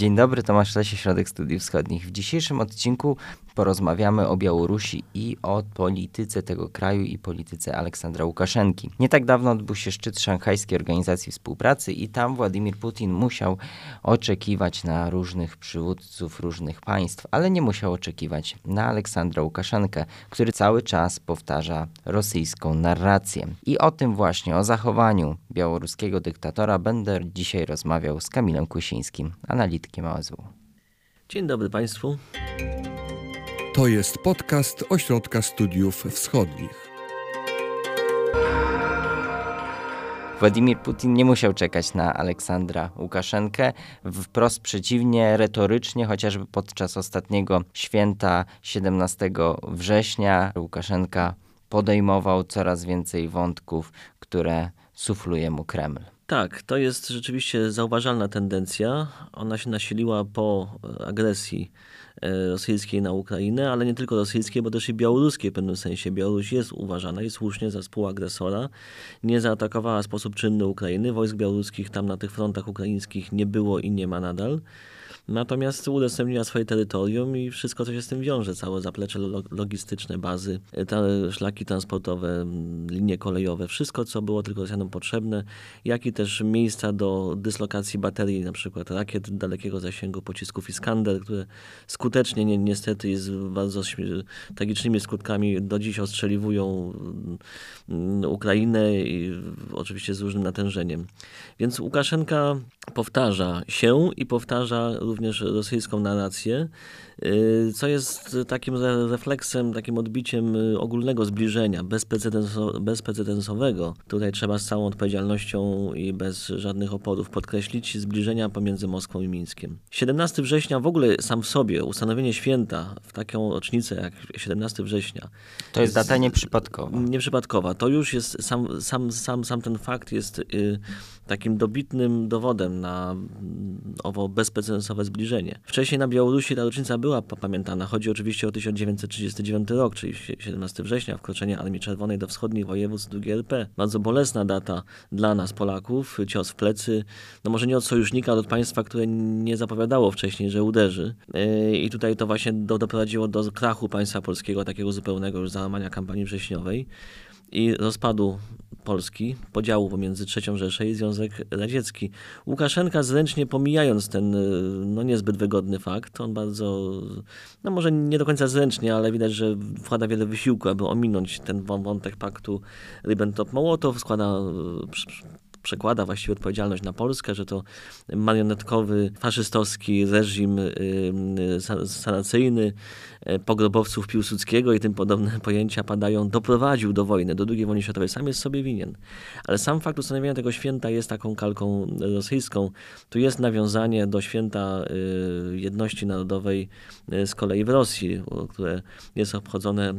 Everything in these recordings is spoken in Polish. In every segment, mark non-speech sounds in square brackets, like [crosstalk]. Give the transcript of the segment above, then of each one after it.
Dzień dobry, Tomasz Lesie, Środek Studiów Wschodnich. W dzisiejszym odcinku porozmawiamy o Białorusi i o polityce tego kraju i polityce Aleksandra Łukaszenki. Nie tak dawno odbył się szczyt Szanghajskiej Organizacji Współpracy i tam Władimir Putin musiał oczekiwać na różnych przywódców różnych państw, ale nie musiał oczekiwać na Aleksandra Łukaszenkę, który cały czas powtarza rosyjską narrację. I o tym właśnie, o zachowaniu białoruskiego dyktatora będę dzisiaj rozmawiał z Kamilem Kusińskim, analitykiem Dzień dobry Państwu. To jest podcast Ośrodka Studiów Wschodnich. Władimir Putin nie musiał czekać na Aleksandra Łukaszenkę. Wprost przeciwnie, retorycznie, chociażby podczas ostatniego święta 17 września, Łukaszenka podejmował coraz więcej wątków, które sufluje mu Kreml. Tak, to jest rzeczywiście zauważalna tendencja. Ona się nasiliła po agresji e, rosyjskiej na Ukrainę, ale nie tylko rosyjskiej, bo też i białoruskiej w pewnym sensie. Białoruś jest uważana i słusznie za współagresora. Nie zaatakowała w sposób czynny Ukrainy. Wojsk białoruskich tam na tych frontach ukraińskich nie było i nie ma nadal. Natomiast udostępniła swoje terytorium i wszystko, co się z tym wiąże, całe zaplecze logistyczne, bazy, te szlaki transportowe, linie kolejowe, wszystko, co było tylko Rosjanom potrzebne, jak i też miejsca do dyslokacji baterii, na przykład rakiet dalekiego zasięgu, pocisków Iskander, które skutecznie, ni niestety, z bardzo tragicznymi skutkami do dziś ostrzeliwują Ukrainę i oczywiście z różnym natężeniem. Więc Łukaszenka powtarza się i powtarza również rosyjską narrację, y, co jest takim refleksem, takim odbiciem y, ogólnego zbliżenia, bezprecedensowego. Tutaj trzeba z całą odpowiedzialnością i bez żadnych oporów podkreślić zbliżenia pomiędzy Moskwą i Mińskiem. 17 września w ogóle sam w sobie, ustanowienie święta w taką rocznicę jak 17 września. To jest data nieprzypadkowa. Nieprzypadkowa. To już jest, sam, sam, sam, sam ten fakt jest y, takim dobitnym dowodem na mm, owo bezprecedensowe zbliżenie. Wcześniej na Białorusi ta rocznica była pamiętana. Chodzi oczywiście o 1939 rok, czyli 17 września, wkroczenie Armii Czerwonej do wschodnich województw II RP. Bardzo bolesna data dla nas, Polaków, cios w plecy. No może nie od sojusznika, ale od państwa, które nie zapowiadało wcześniej, że uderzy. Yy, I tutaj to właśnie do, doprowadziło do krachu państwa polskiego, takiego zupełnego już załamania kampanii wrześniowej i rozpadu Polski, podziału pomiędzy III Rzeszę i Związek Radziecki. Łukaszenka zręcznie pomijając ten no, niezbyt wygodny fakt, on bardzo, no może nie do końca zręcznie, ale widać, że wkłada wiele wysiłku, aby ominąć ten wątek paktu Ribbentrop-Mołotow, składa przekłada właściwie odpowiedzialność na Polskę, że to marionetkowy, faszystowski reżim y, y, sanacyjny y, pogrobowców Piłsudskiego i tym podobne [laughs] pojęcia padają, doprowadził do wojny, do II wojny światowej. Sam jest sobie winien. Ale sam fakt ustanowienia tego święta jest taką kalką rosyjską. Tu jest nawiązanie do święta jedności narodowej z kolei w Rosji, które jest obchodzone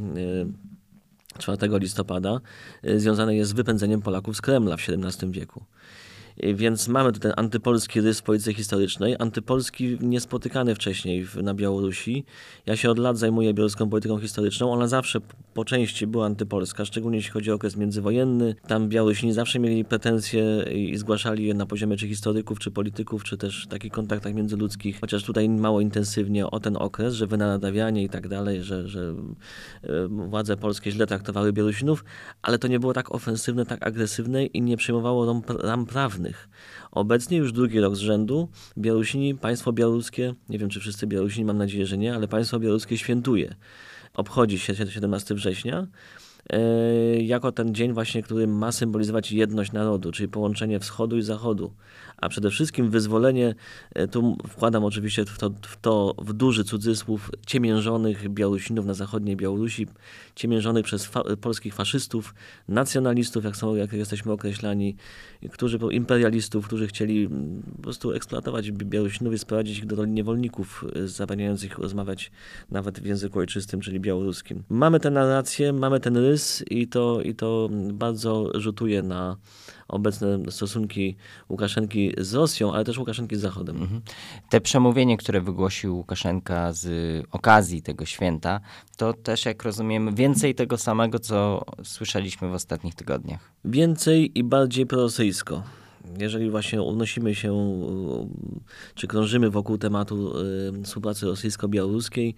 4 listopada y, związane jest z wypędzeniem Polaków z Kremla w XVII wieku. Więc mamy ten antypolski rys w polityce historycznej, antypolski niespotykany wcześniej na Białorusi. Ja się od lat zajmuję białoruską polityką historyczną. Ona zawsze po części była antypolska, szczególnie jeśli chodzi o okres międzywojenny. Tam Białorusini zawsze mieli pretensje i zgłaszali je na poziomie czy historyków, czy polityków, czy też takich kontaktach międzyludzkich, chociaż tutaj mało intensywnie o ten okres, że wynadawianie i tak dalej, że, że e, władze polskie źle traktowały Białorusinów, ale to nie było tak ofensywne, tak agresywne i nie przyjmowało ram prawnych Obecnie już drugi rok z rzędu. Białorusini, państwo białoruskie, nie wiem czy wszyscy Białorusini, mam nadzieję, że nie, ale państwo białoruskie świętuje. Obchodzi się 17 września. E, jako ten dzień właśnie, który ma symbolizować jedność narodu, czyli połączenie wschodu i zachodu a przede wszystkim wyzwolenie, e, tu wkładam oczywiście w to, w to w duży cudzysłów, ciemiężonych Białorusinów na zachodniej Białorusi, ciemiężonych przez fa polskich faszystów, nacjonalistów, jak, są, jak jesteśmy określani, którzy, imperialistów, którzy chcieli po prostu eksploatować Białorusinów i sprowadzić ich do roli niewolników, e, zabraniając ich rozmawiać nawet w języku ojczystym, czyli białoruskim. Mamy tę narrację, mamy ten rys i to, i to bardzo rzutuje na obecne stosunki Łukaszenki z Rosją, ale też Łukaszenki z Zachodem. Mhm. Te przemówienie, które wygłosił Łukaszenka z okazji tego święta, to też, jak rozumiem, więcej tego samego, co słyszeliśmy w ostatnich tygodniach. Więcej i bardziej prorosyjsko. jeżeli właśnie unosimy się, czy krążymy wokół tematu współpracy rosyjsko-białoruskiej,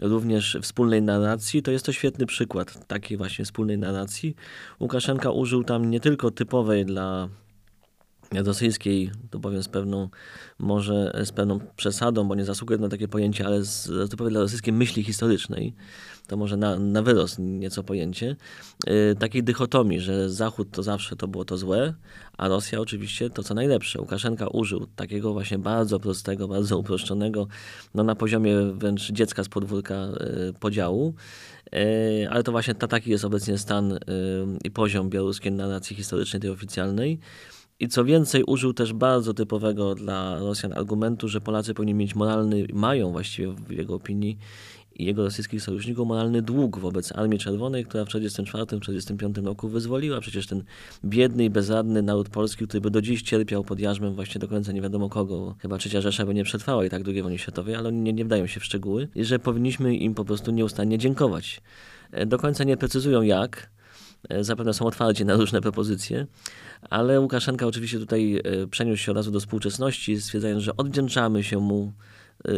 również wspólnej narracji, to jest to świetny przykład takiej właśnie wspólnej narracji. Łukaszenka użył tam nie tylko typowej dla rosyjskiej, to powiem z pewną, może z pewną przesadą, bo nie zasługuje na takie pojęcie, ale z, typowej dla rosyjskiej myśli historycznej, to może na, na wyrost nieco pojęcie, yy, takiej dychotomii, że Zachód to zawsze to było to złe, a Rosja oczywiście to co najlepsze. Łukaszenka użył takiego właśnie bardzo prostego, bardzo uproszczonego, no na poziomie wręcz dziecka z podwórka yy, podziału, yy, ale to właśnie ta, taki jest obecnie stan y, i poziom białoruskiej narracji historycznej, tej oficjalnej. I co więcej, użył też bardzo typowego dla Rosjan argumentu, że Polacy powinni mieć moralny, mają właściwie w jego opinii i jego rosyjskich sojuszników moralny dług wobec Armii Czerwonej, która w 1944-1945 roku wyzwoliła przecież ten biedny i bezradny naród polski, który by do dziś cierpiał pod jarzmem właśnie do końca nie wiadomo kogo. Chyba trzecia Rzesza by nie przetrwała i tak II wojny światowej, ale oni nie, nie wdają się w szczegóły. I że powinniśmy im po prostu nieustannie dziękować. E, do końca nie precyzują jak, zapewne są otwarci na różne propozycje, ale Łukaszenka oczywiście tutaj e, przeniósł się od razu do współczesności, stwierdzając, że odwdzięczamy się mu e,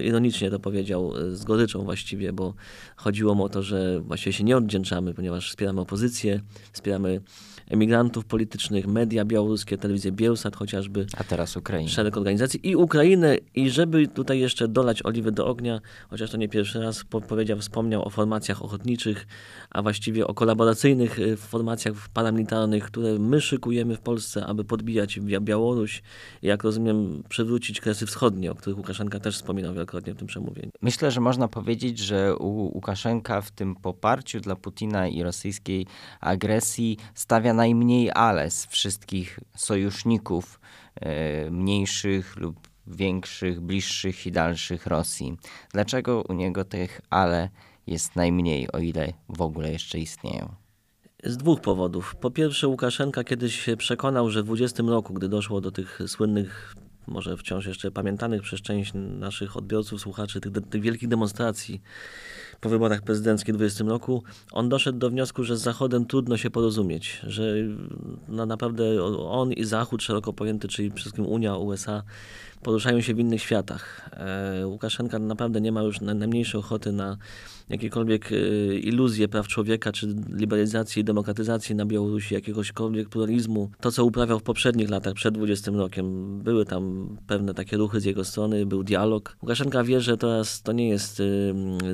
ironicznie to powiedział, e, z goryczą właściwie, bo chodziło mu o to, że właściwie się nie odwdzięczamy, ponieważ wspieramy opozycję, wspieramy emigrantów politycznych, media białoruskie, telewizję Bielsat chociażby. A teraz Ukraina. Szereg organizacji i Ukrainę. I żeby tutaj jeszcze dolać oliwy do ognia, chociaż to nie pierwszy raz po powiedział, wspomniał o formacjach ochotniczych, a właściwie o kolaboracyjnych y, formacjach paramilitarnych, które my szykujemy w Polsce, aby podbijać Białoruś i jak rozumiem przywrócić Kresy Wschodnie, o których Łukaszenka też wspominał wielokrotnie w tym przemówieniu. Myślę, że można powiedzieć, że u Łukaszenka w tym poparciu dla Putina i rosyjskiej agresji stawia najmniej ale z wszystkich sojuszników e, mniejszych lub większych, bliższych i dalszych Rosji. Dlaczego u niego tych ale jest najmniej, o ile w ogóle jeszcze istnieją? Z dwóch powodów. Po pierwsze, Łukaszenka kiedyś się przekonał, że w 20 roku, gdy doszło do tych słynnych, może wciąż jeszcze pamiętanych przez część naszych odbiorców, słuchaczy, tych, tych wielkich demonstracji po wyborach prezydenckich w 20 roku, on doszedł do wniosku, że z Zachodem trudno się porozumieć, że no naprawdę on i Zachód szeroko pojęty, czyli przede wszystkim Unia, USA, poruszają się w innych światach. E, Łukaszenka naprawdę nie ma już najmniejszej ochoty na jakiekolwiek e, iluzje praw człowieka, czy liberalizacji i demokratyzacji na Białorusi, jakiegośkolwiek pluralizmu. To, co uprawiał w poprzednich latach, przed 20 rokiem, były tam pewne takie ruchy z jego strony, był dialog. Łukaszenka wie, że teraz to nie jest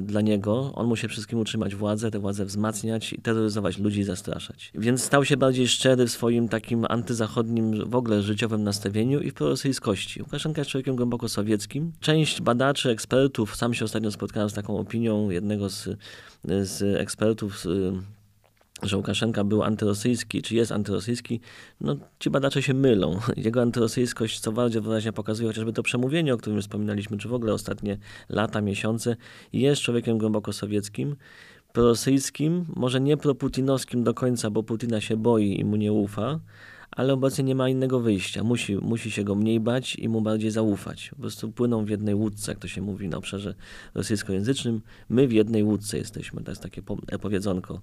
dla niego. On musi wszystkim utrzymać władzę, tę władzę wzmacniać i terroryzować ludzi i zastraszać. Więc stał się bardziej szczery w swoim takim antyzachodnim w ogóle życiowym nastawieniu i w prorosyjskości. Łukaszenka jest człowiekiem głęboko sowieckim. Część badaczy, ekspertów, sam się ostatnio spotkałem z taką opinią jednego z, z ekspertów, że Łukaszenka był antyrosyjski, czy jest antyrosyjski, no ci badacze się mylą. [laughs] Jego antyrosyjskość co bardziej wyraźnie pokazuje chociażby to przemówienie, o którym wspominaliśmy, czy w ogóle ostatnie lata, miesiące. Jest człowiekiem głęboko sowieckim, prorosyjskim, może nie proputinowskim do końca, bo Putina się boi i mu nie ufa, ale obecnie nie ma innego wyjścia. Musi, musi się go mniej bać i mu bardziej zaufać. Po prostu płyną w jednej łódce, jak to się mówi na obszarze rosyjskojęzycznym. My w jednej łódce jesteśmy. To jest takie powiedzonko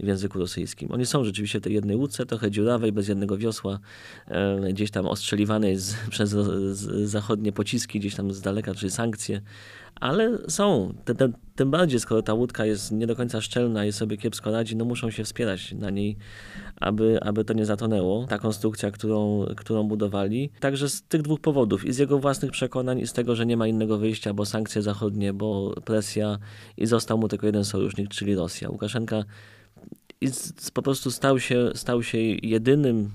w języku rosyjskim. Oni są rzeczywiście w tej jednej łódce, trochę dziurawej, bez jednego wiosła, e, gdzieś tam ostrzeliwanej z, przez z, zachodnie pociski, gdzieś tam z daleka, czyli sankcje ale są. Tym bardziej, skoro ta łódka jest nie do końca szczelna i sobie kiepsko radzi, no muszą się wspierać na niej, aby, aby to nie zatonęło. Ta konstrukcja, którą, którą budowali. Także z tych dwóch powodów. I z jego własnych przekonań, i z tego, że nie ma innego wyjścia, bo sankcje zachodnie, bo presja i został mu tylko jeden sojusznik, czyli Rosja. Łukaszenka i po prostu stał się, stał się jedynym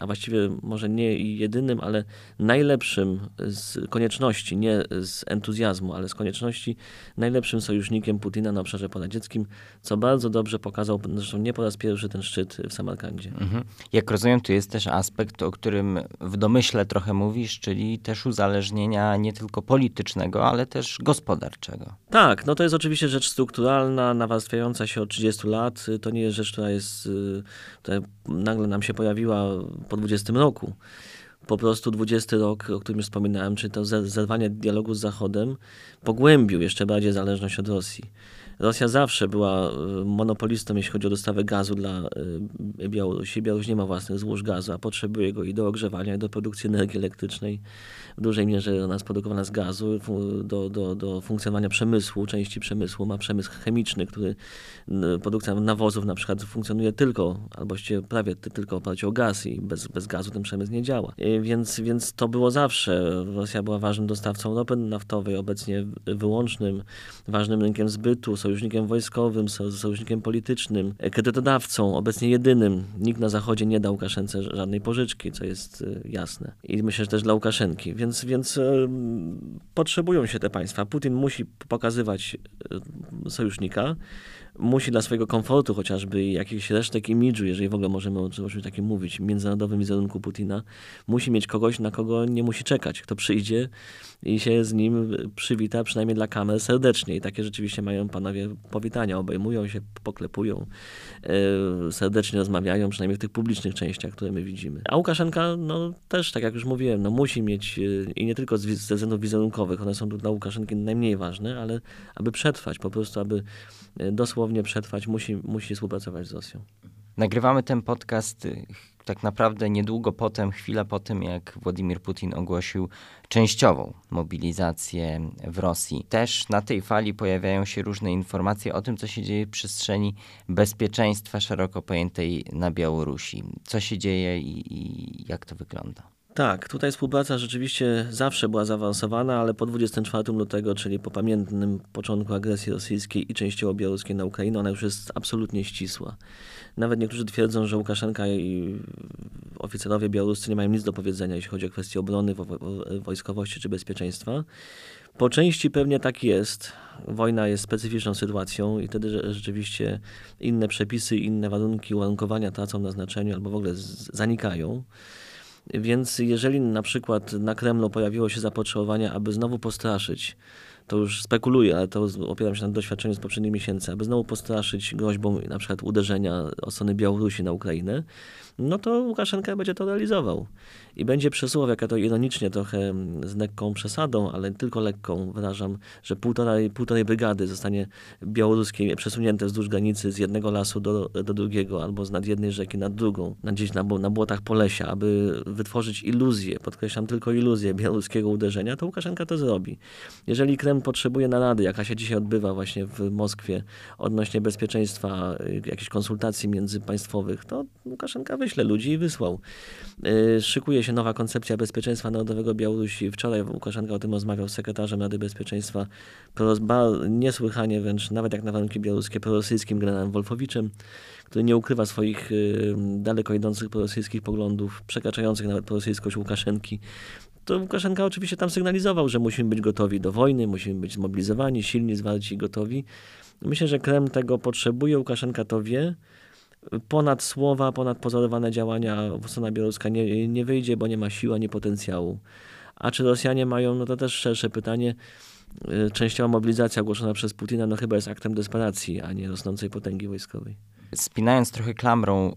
a właściwie może nie jedynym, ale najlepszym z konieczności, nie z entuzjazmu, ale z konieczności, najlepszym sojusznikiem Putina na obszarze poradzieckim, co bardzo dobrze pokazał, zresztą nie po raz pierwszy ten szczyt w Samarkandzie. Mhm. Jak rozumiem, tu jest też aspekt, o którym w domyśle trochę mówisz, czyli też uzależnienia nie tylko politycznego, ale też gospodarczego. Tak, no to jest oczywiście rzecz strukturalna, nawarstwiająca się od 30 lat. To nie jest rzecz, która jest, y, która nagle nam się pojawiła po 20 roku. Po prostu 20 rok, o którym już wspominałem, czy to zerwanie dialogu z Zachodem, pogłębił jeszcze bardziej zależność od Rosji. Rosja zawsze była y, monopolistą, jeśli chodzi o dostawę gazu dla y, Białorusi. Białoruś nie ma własnych złóż gazu, a potrzebuje go i do ogrzewania, i do produkcji energii elektrycznej. W dużej mierze ona jest produkowana z gazu do, do, do funkcjonowania przemysłu, części przemysłu. Ma przemysł chemiczny, który produkcja nawozów na przykład funkcjonuje tylko, albo prawie tylko w oparciu o gaz i bez, bez gazu ten przemysł nie działa. Więc, więc to było zawsze. Rosja była ważnym dostawcą ropy naftowej, obecnie wyłącznym, ważnym rynkiem zbytu, sojusznikiem wojskowym, sojusznikiem politycznym, kredytodawcą, obecnie jedynym. Nikt na Zachodzie nie da Łukaszence żadnej pożyczki, co jest y, jasne. I myślę, że też dla Łukaszenki. Więc, więc potrzebują się te państwa. Putin musi pokazywać sojusznika, musi dla swojego komfortu chociażby jakiś resztek imidżu, jeżeli w ogóle możemy o czymś takim mówić, międzynarodowym wizerunku Putina, musi mieć kogoś, na kogo nie musi czekać, kto przyjdzie i się z nim przywita, przynajmniej dla kamer, serdecznie. I takie rzeczywiście mają panowie powitania, obejmują się, poklepują, yy, serdecznie rozmawiają, przynajmniej w tych publicznych częściach, które my widzimy. A Łukaszenka, no też, tak jak już mówiłem, no musi mieć, yy, i nie tylko ze względów wizerunkowych, one są dla Łukaszenki najmniej ważne, ale aby przetrwać, po prostu, aby yy, dosłownie przetrwać, musi, musi współpracować z Rosją. Nagrywamy ten podcast tak naprawdę niedługo potem, chwilę po tym, jak Władimir Putin ogłosił częściową mobilizację w Rosji. Też na tej fali pojawiają się różne informacje o tym, co się dzieje w przestrzeni bezpieczeństwa szeroko pojętej na Białorusi. Co się dzieje i, i jak to wygląda? Tak, tutaj współpraca rzeczywiście zawsze była zaawansowana, ale po 24 lutego, czyli po pamiętnym początku agresji rosyjskiej i częściowo białoruskiej na Ukrainę, ona już jest absolutnie ścisła. Nawet niektórzy twierdzą, że Łukaszenka i oficerowie białoruscy nie mają nic do powiedzenia, jeśli chodzi o kwestie obrony, wojskowości czy bezpieczeństwa. Po części pewnie tak jest. Wojna jest specyficzną sytuacją i wtedy rzeczywiście inne przepisy, inne warunki, uwarunkowania tracą na znaczeniu albo w ogóle zanikają. Więc jeżeli na przykład na Kremlu pojawiło się zapotrzebowanie, aby znowu postraszyć, to już spekuluję, ale to opieram się na doświadczeniu z poprzednich miesięcy, aby znowu postraszyć groźbą na przykład uderzenia od strony Białorusi na Ukrainę, no to Łukaszenka będzie to realizował. I będzie przesuwał, jak ja to ironicznie trochę z lekką przesadą, ale tylko lekką wyrażam, że półtorej, półtorej brygady zostanie białoruskie przesunięte wzdłuż granicy z jednego lasu do, do drugiego, albo z nad jednej rzeki nad drugą, na gdzieś na, na błotach Polesia, aby wytworzyć iluzję, podkreślam tylko iluzję białoruskiego uderzenia, to Łukaszenka to zrobi. Jeżeli Kreml potrzebuje narady, jaka się dzisiaj odbywa właśnie w Moskwie odnośnie bezpieczeństwa, y, jakichś konsultacji międzypaństwowych, to Łukaszenka wyśle ludzi i wysłał. Y, szykuje się nowa koncepcja bezpieczeństwa narodowego Białorusi. Wczoraj Łukaszenka o tym rozmawiał z sekretarzem Rady Bezpieczeństwa, niesłychanie wręcz, nawet jak na warunki białoruskie, prorosyjskim generałem Wolfowiczem, który nie ukrywa swoich y, daleko idących prorosyjskich poglądów, przekraczających nawet prorosyjskość Łukaszenki to Łukaszenka oczywiście tam sygnalizował, że musimy być gotowi do wojny, musimy być zmobilizowani, silni, zwarci i gotowi. Myślę, że Kreml tego potrzebuje, Łukaszenka to wie ponad słowa, ponad pozorowane działania strona białoruska nie, nie wyjdzie, bo nie ma siły ani potencjału. A czy Rosjanie mają, no to też szersze pytanie. Y, częściowa mobilizacja ogłoszona przez Putina, no chyba jest aktem desperacji, a nie rosnącej potęgi wojskowej. Spinając trochę klamrą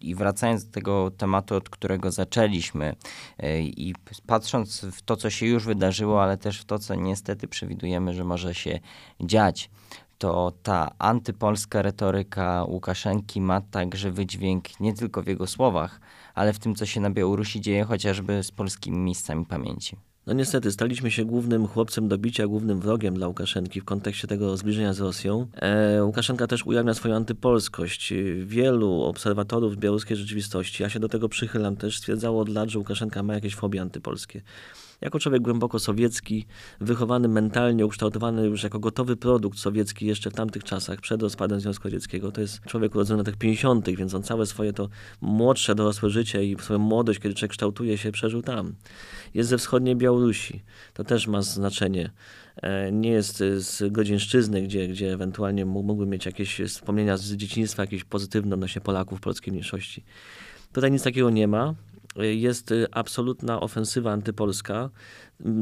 i wracając do tego tematu, od którego zaczęliśmy y, i patrząc w to, co się już wydarzyło, ale też w to, co niestety przewidujemy, że może się dziać, to ta antypolska retoryka Łukaszenki ma także wydźwięk nie tylko w jego słowach, ale w tym, co się na Białorusi dzieje, chociażby z polskimi miejscami pamięci. No niestety, staliśmy się głównym chłopcem do bicia, głównym wrogiem dla Łukaszenki w kontekście tego zbliżenia z Rosją. E, Łukaszenka też ujawnia swoją antypolskość. Wielu obserwatorów białoruskiej rzeczywistości, ja się do tego przychylam też, stwierdzało od lat, że Łukaszenka ma jakieś fobie antypolskie. Jako człowiek głęboko sowiecki, wychowany mentalnie, ukształtowany już jako gotowy produkt sowiecki jeszcze w tamtych czasach, przed rozpadem Związku Radzieckiego, to jest człowiek urodzony na tych 50., więc on całe swoje to młodsze, dorosłe życie i swoją młodość, kiedy człowiek kształtuje się, przeżył tam. Jest ze wschodniej Białorusi. To też ma znaczenie e, nie jest z Godzińszczyzny, gdzie, gdzie ewentualnie mógłby mieć jakieś wspomnienia z dzieciństwa, jakieś pozytywne odnośnie Polaków polskiej mniejszości. Tutaj nic takiego nie ma jest y, absolutna ofensywa antypolska,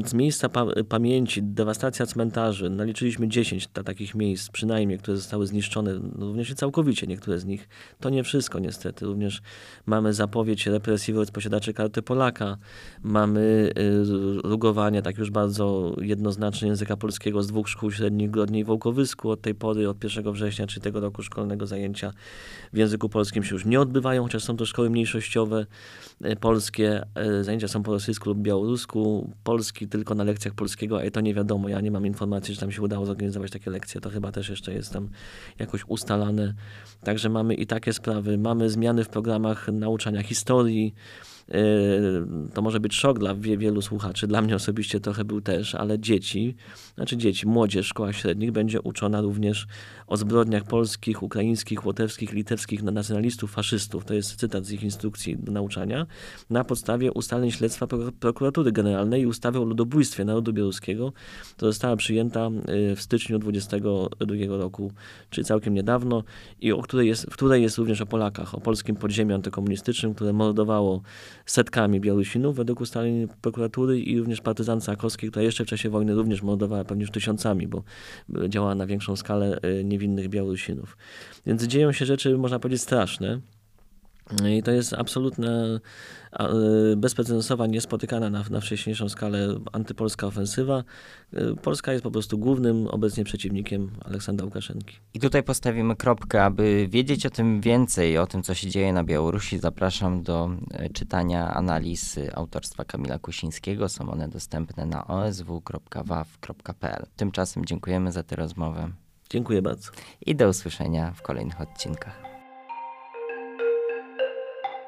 z miejsca pa pamięci, dewastacja cmentarzy, naliczyliśmy 10 ta, takich miejsc przynajmniej, które zostały zniszczone, no, również i całkowicie niektóre z nich. To nie wszystko niestety. Również mamy zapowiedź represji wobec posiadaczy karty Polaka, mamy y, rugowania tak już bardzo jednoznacznie języka polskiego z dwóch szkół średnich Grodnie i Wołkowysku. Od tej pory, od 1 września, czy tego roku szkolnego zajęcia w języku polskim się już nie odbywają, chociaż są to szkoły mniejszościowe y, polskie. Y, zajęcia są po rosyjsku lub białorusku. Polski tylko na lekcjach polskiego, a to nie wiadomo. Ja nie mam informacji, że tam się udało zorganizować takie lekcje. To chyba też jeszcze jest tam jakoś ustalane. Także mamy i takie sprawy. Mamy zmiany w programach nauczania historii. Yy, to może być szok dla wielu słuchaczy, dla mnie osobiście trochę był też, ale dzieci, znaczy dzieci, młodzież w szkołach średnich będzie uczona również o zbrodniach polskich, ukraińskich, łotewskich, litewskich nacjonalistów, faszystów. To jest cytat z ich instrukcji do nauczania. Na podstawie ustaleń śledztwa prokuratury generalnej i ustawy o ludobójstwie narodu białoruskiego, to została przyjęta yy, w styczniu 22 roku, czyli całkiem niedawno i o której jest, w której jest również o Polakach, o polskim podziemiu antykomunistycznym, które mordowało setkami Białorusinów według ustaleń prokuratury i również partyzance Akowskiej, która jeszcze w czasie wojny również mordowała pewnie już tysiącami, bo działała na większą skalę e, niewinnych Białorusinów. Więc dzieją się rzeczy, można powiedzieć, straszne. I to jest absolutna, e, bezprecedensowa, niespotykana na, na wcześniejszą skalę antypolska ofensywa. E, Polska jest po prostu głównym obecnie przeciwnikiem Aleksandra Łukaszenki. I tutaj postawimy kropkę, aby wiedzieć o tym więcej, o tym, co się dzieje na Białorusi. Zapraszam do e, czytania analiz autorstwa Kamila Kusińskiego. Są one dostępne na osw.waw.pl. Tymczasem dziękujemy za tę rozmowę. Dziękuję bardzo. I do usłyszenia w kolejnych odcinkach.